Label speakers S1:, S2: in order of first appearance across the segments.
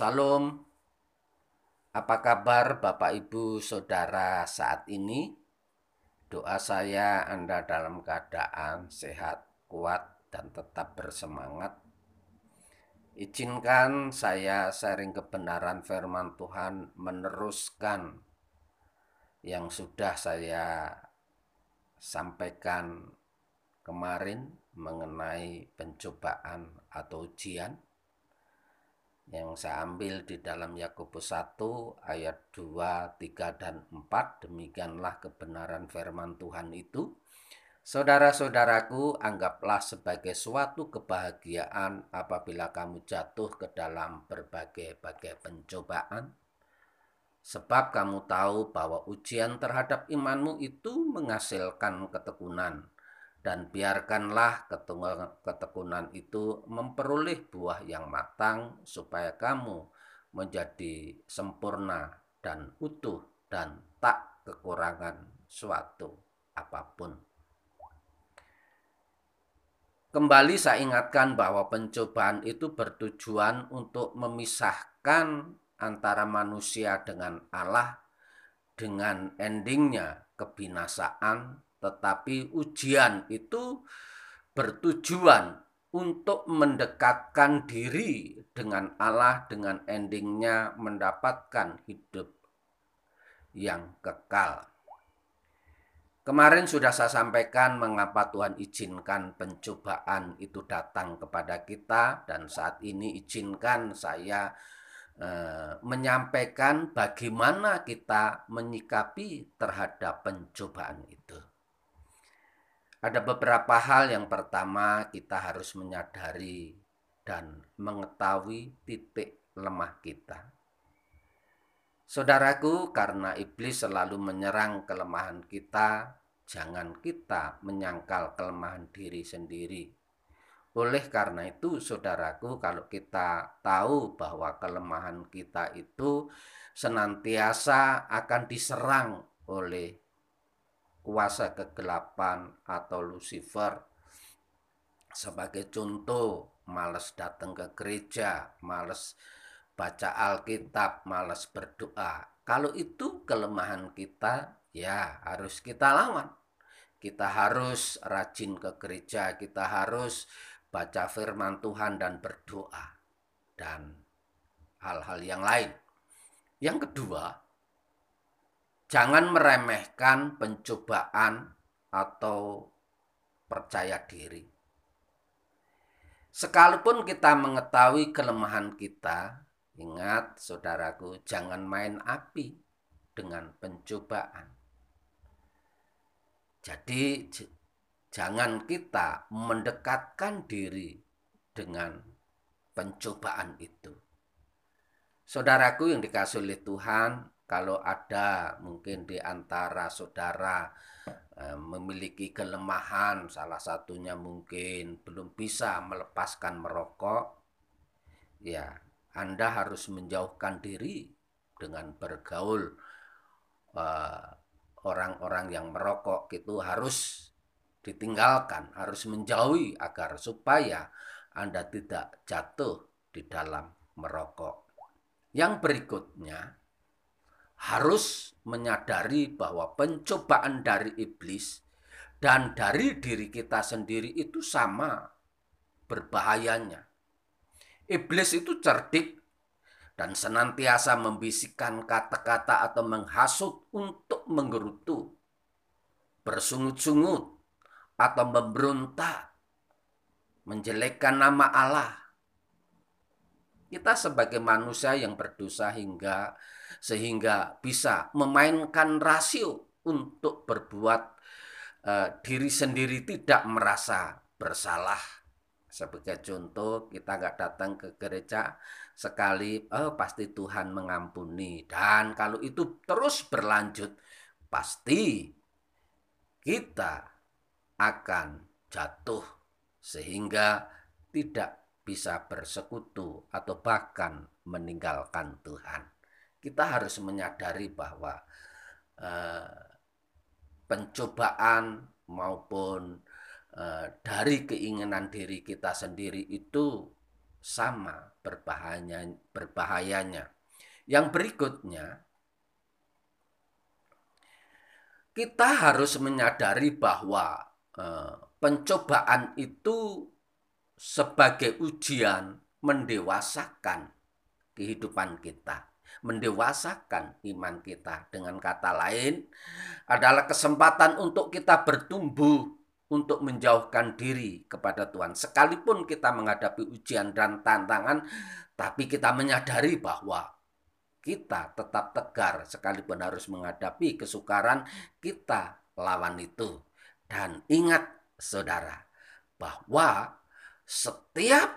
S1: Salam. Apa kabar Bapak Ibu Saudara saat ini? Doa saya Anda dalam keadaan sehat, kuat, dan tetap bersemangat. Izinkan saya sharing kebenaran firman Tuhan meneruskan yang sudah saya sampaikan kemarin mengenai pencobaan atau ujian yang saya ambil di dalam Yakobus 1 ayat 2, 3 dan 4 demikianlah kebenaran firman Tuhan itu. Saudara-saudaraku, anggaplah sebagai suatu kebahagiaan apabila kamu jatuh ke dalam berbagai-bagai pencobaan, sebab kamu tahu bahwa ujian terhadap imanmu itu menghasilkan ketekunan dan biarkanlah ketekunan itu memperoleh buah yang matang supaya kamu menjadi sempurna dan utuh dan tak kekurangan suatu apa pun. Kembali saya ingatkan bahwa pencobaan itu bertujuan untuk memisahkan antara manusia dengan Allah dengan endingnya kebinasaan tetapi ujian itu bertujuan untuk mendekatkan diri dengan Allah dengan endingnya mendapatkan hidup yang kekal. Kemarin sudah saya sampaikan mengapa Tuhan izinkan pencobaan itu datang kepada kita dan saat ini izinkan saya eh, menyampaikan bagaimana kita menyikapi terhadap pencobaan itu. Ada beberapa hal yang pertama kita harus menyadari dan mengetahui titik lemah kita. Saudaraku, karena iblis selalu menyerang kelemahan kita, jangan kita menyangkal kelemahan diri sendiri. Oleh karena itu, saudaraku, kalau kita tahu bahwa kelemahan kita itu senantiasa akan diserang oleh kuasa kegelapan atau Lucifer. Sebagai contoh, males datang ke gereja, males baca Alkitab, males berdoa. Kalau itu kelemahan kita, ya harus kita lawan. Kita harus rajin ke gereja, kita harus baca firman Tuhan dan berdoa. Dan hal-hal yang lain. Yang kedua, Jangan meremehkan pencobaan atau percaya diri. Sekalipun kita mengetahui kelemahan kita, ingat saudaraku, jangan main api dengan pencobaan. Jadi jangan kita mendekatkan diri dengan pencobaan itu. Saudaraku yang dikasih oleh Tuhan, kalau ada mungkin di antara saudara eh, memiliki kelemahan, salah satunya mungkin belum bisa melepaskan merokok, ya Anda harus menjauhkan diri dengan bergaul eh, orang-orang yang merokok itu harus ditinggalkan, harus menjauhi agar supaya Anda tidak jatuh di dalam merokok. Yang berikutnya, harus menyadari bahwa pencobaan dari iblis dan dari diri kita sendiri itu sama berbahayanya. Iblis itu cerdik dan senantiasa membisikkan kata-kata atau menghasut untuk menggerutu, bersungut-sungut, atau memberontak, menjelekkan nama Allah. Kita sebagai manusia yang berdosa hingga sehingga bisa memainkan rasio untuk berbuat uh, diri sendiri tidak merasa bersalah. Sebagai contoh, kita nggak datang ke gereja sekali, oh pasti Tuhan mengampuni. Dan kalau itu terus berlanjut, pasti kita akan jatuh sehingga tidak bisa bersekutu atau bahkan meninggalkan Tuhan kita harus menyadari bahwa uh, pencobaan maupun uh, dari keinginan diri kita sendiri itu sama berbahayanya, berbahayanya. Yang berikutnya, kita harus menyadari bahwa eh, pencobaan itu sebagai ujian mendewasakan kehidupan kita, mendewasakan iman kita. Dengan kata lain, adalah kesempatan untuk kita bertumbuh, untuk menjauhkan diri kepada Tuhan. Sekalipun kita menghadapi ujian dan tantangan, tapi kita menyadari bahwa kita tetap tegar sekalipun harus menghadapi kesukaran kita lawan itu. Dan ingat saudara bahwa setiap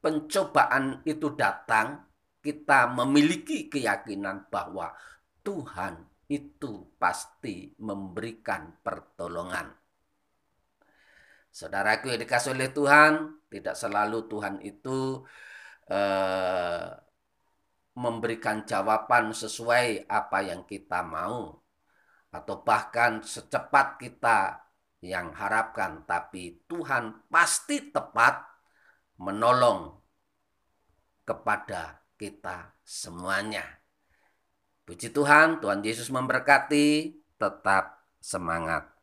S1: pencobaan itu datang kita memiliki keyakinan bahwa Tuhan itu pasti memberikan pertolongan. Saudaraku yang dikasih oleh Tuhan, tidak selalu Tuhan itu eh, memberikan jawaban sesuai apa yang kita mau atau bahkan secepat kita yang harapkan tapi Tuhan pasti tepat menolong kepada kita semuanya. Puji Tuhan, Tuhan Yesus memberkati, tetap semangat.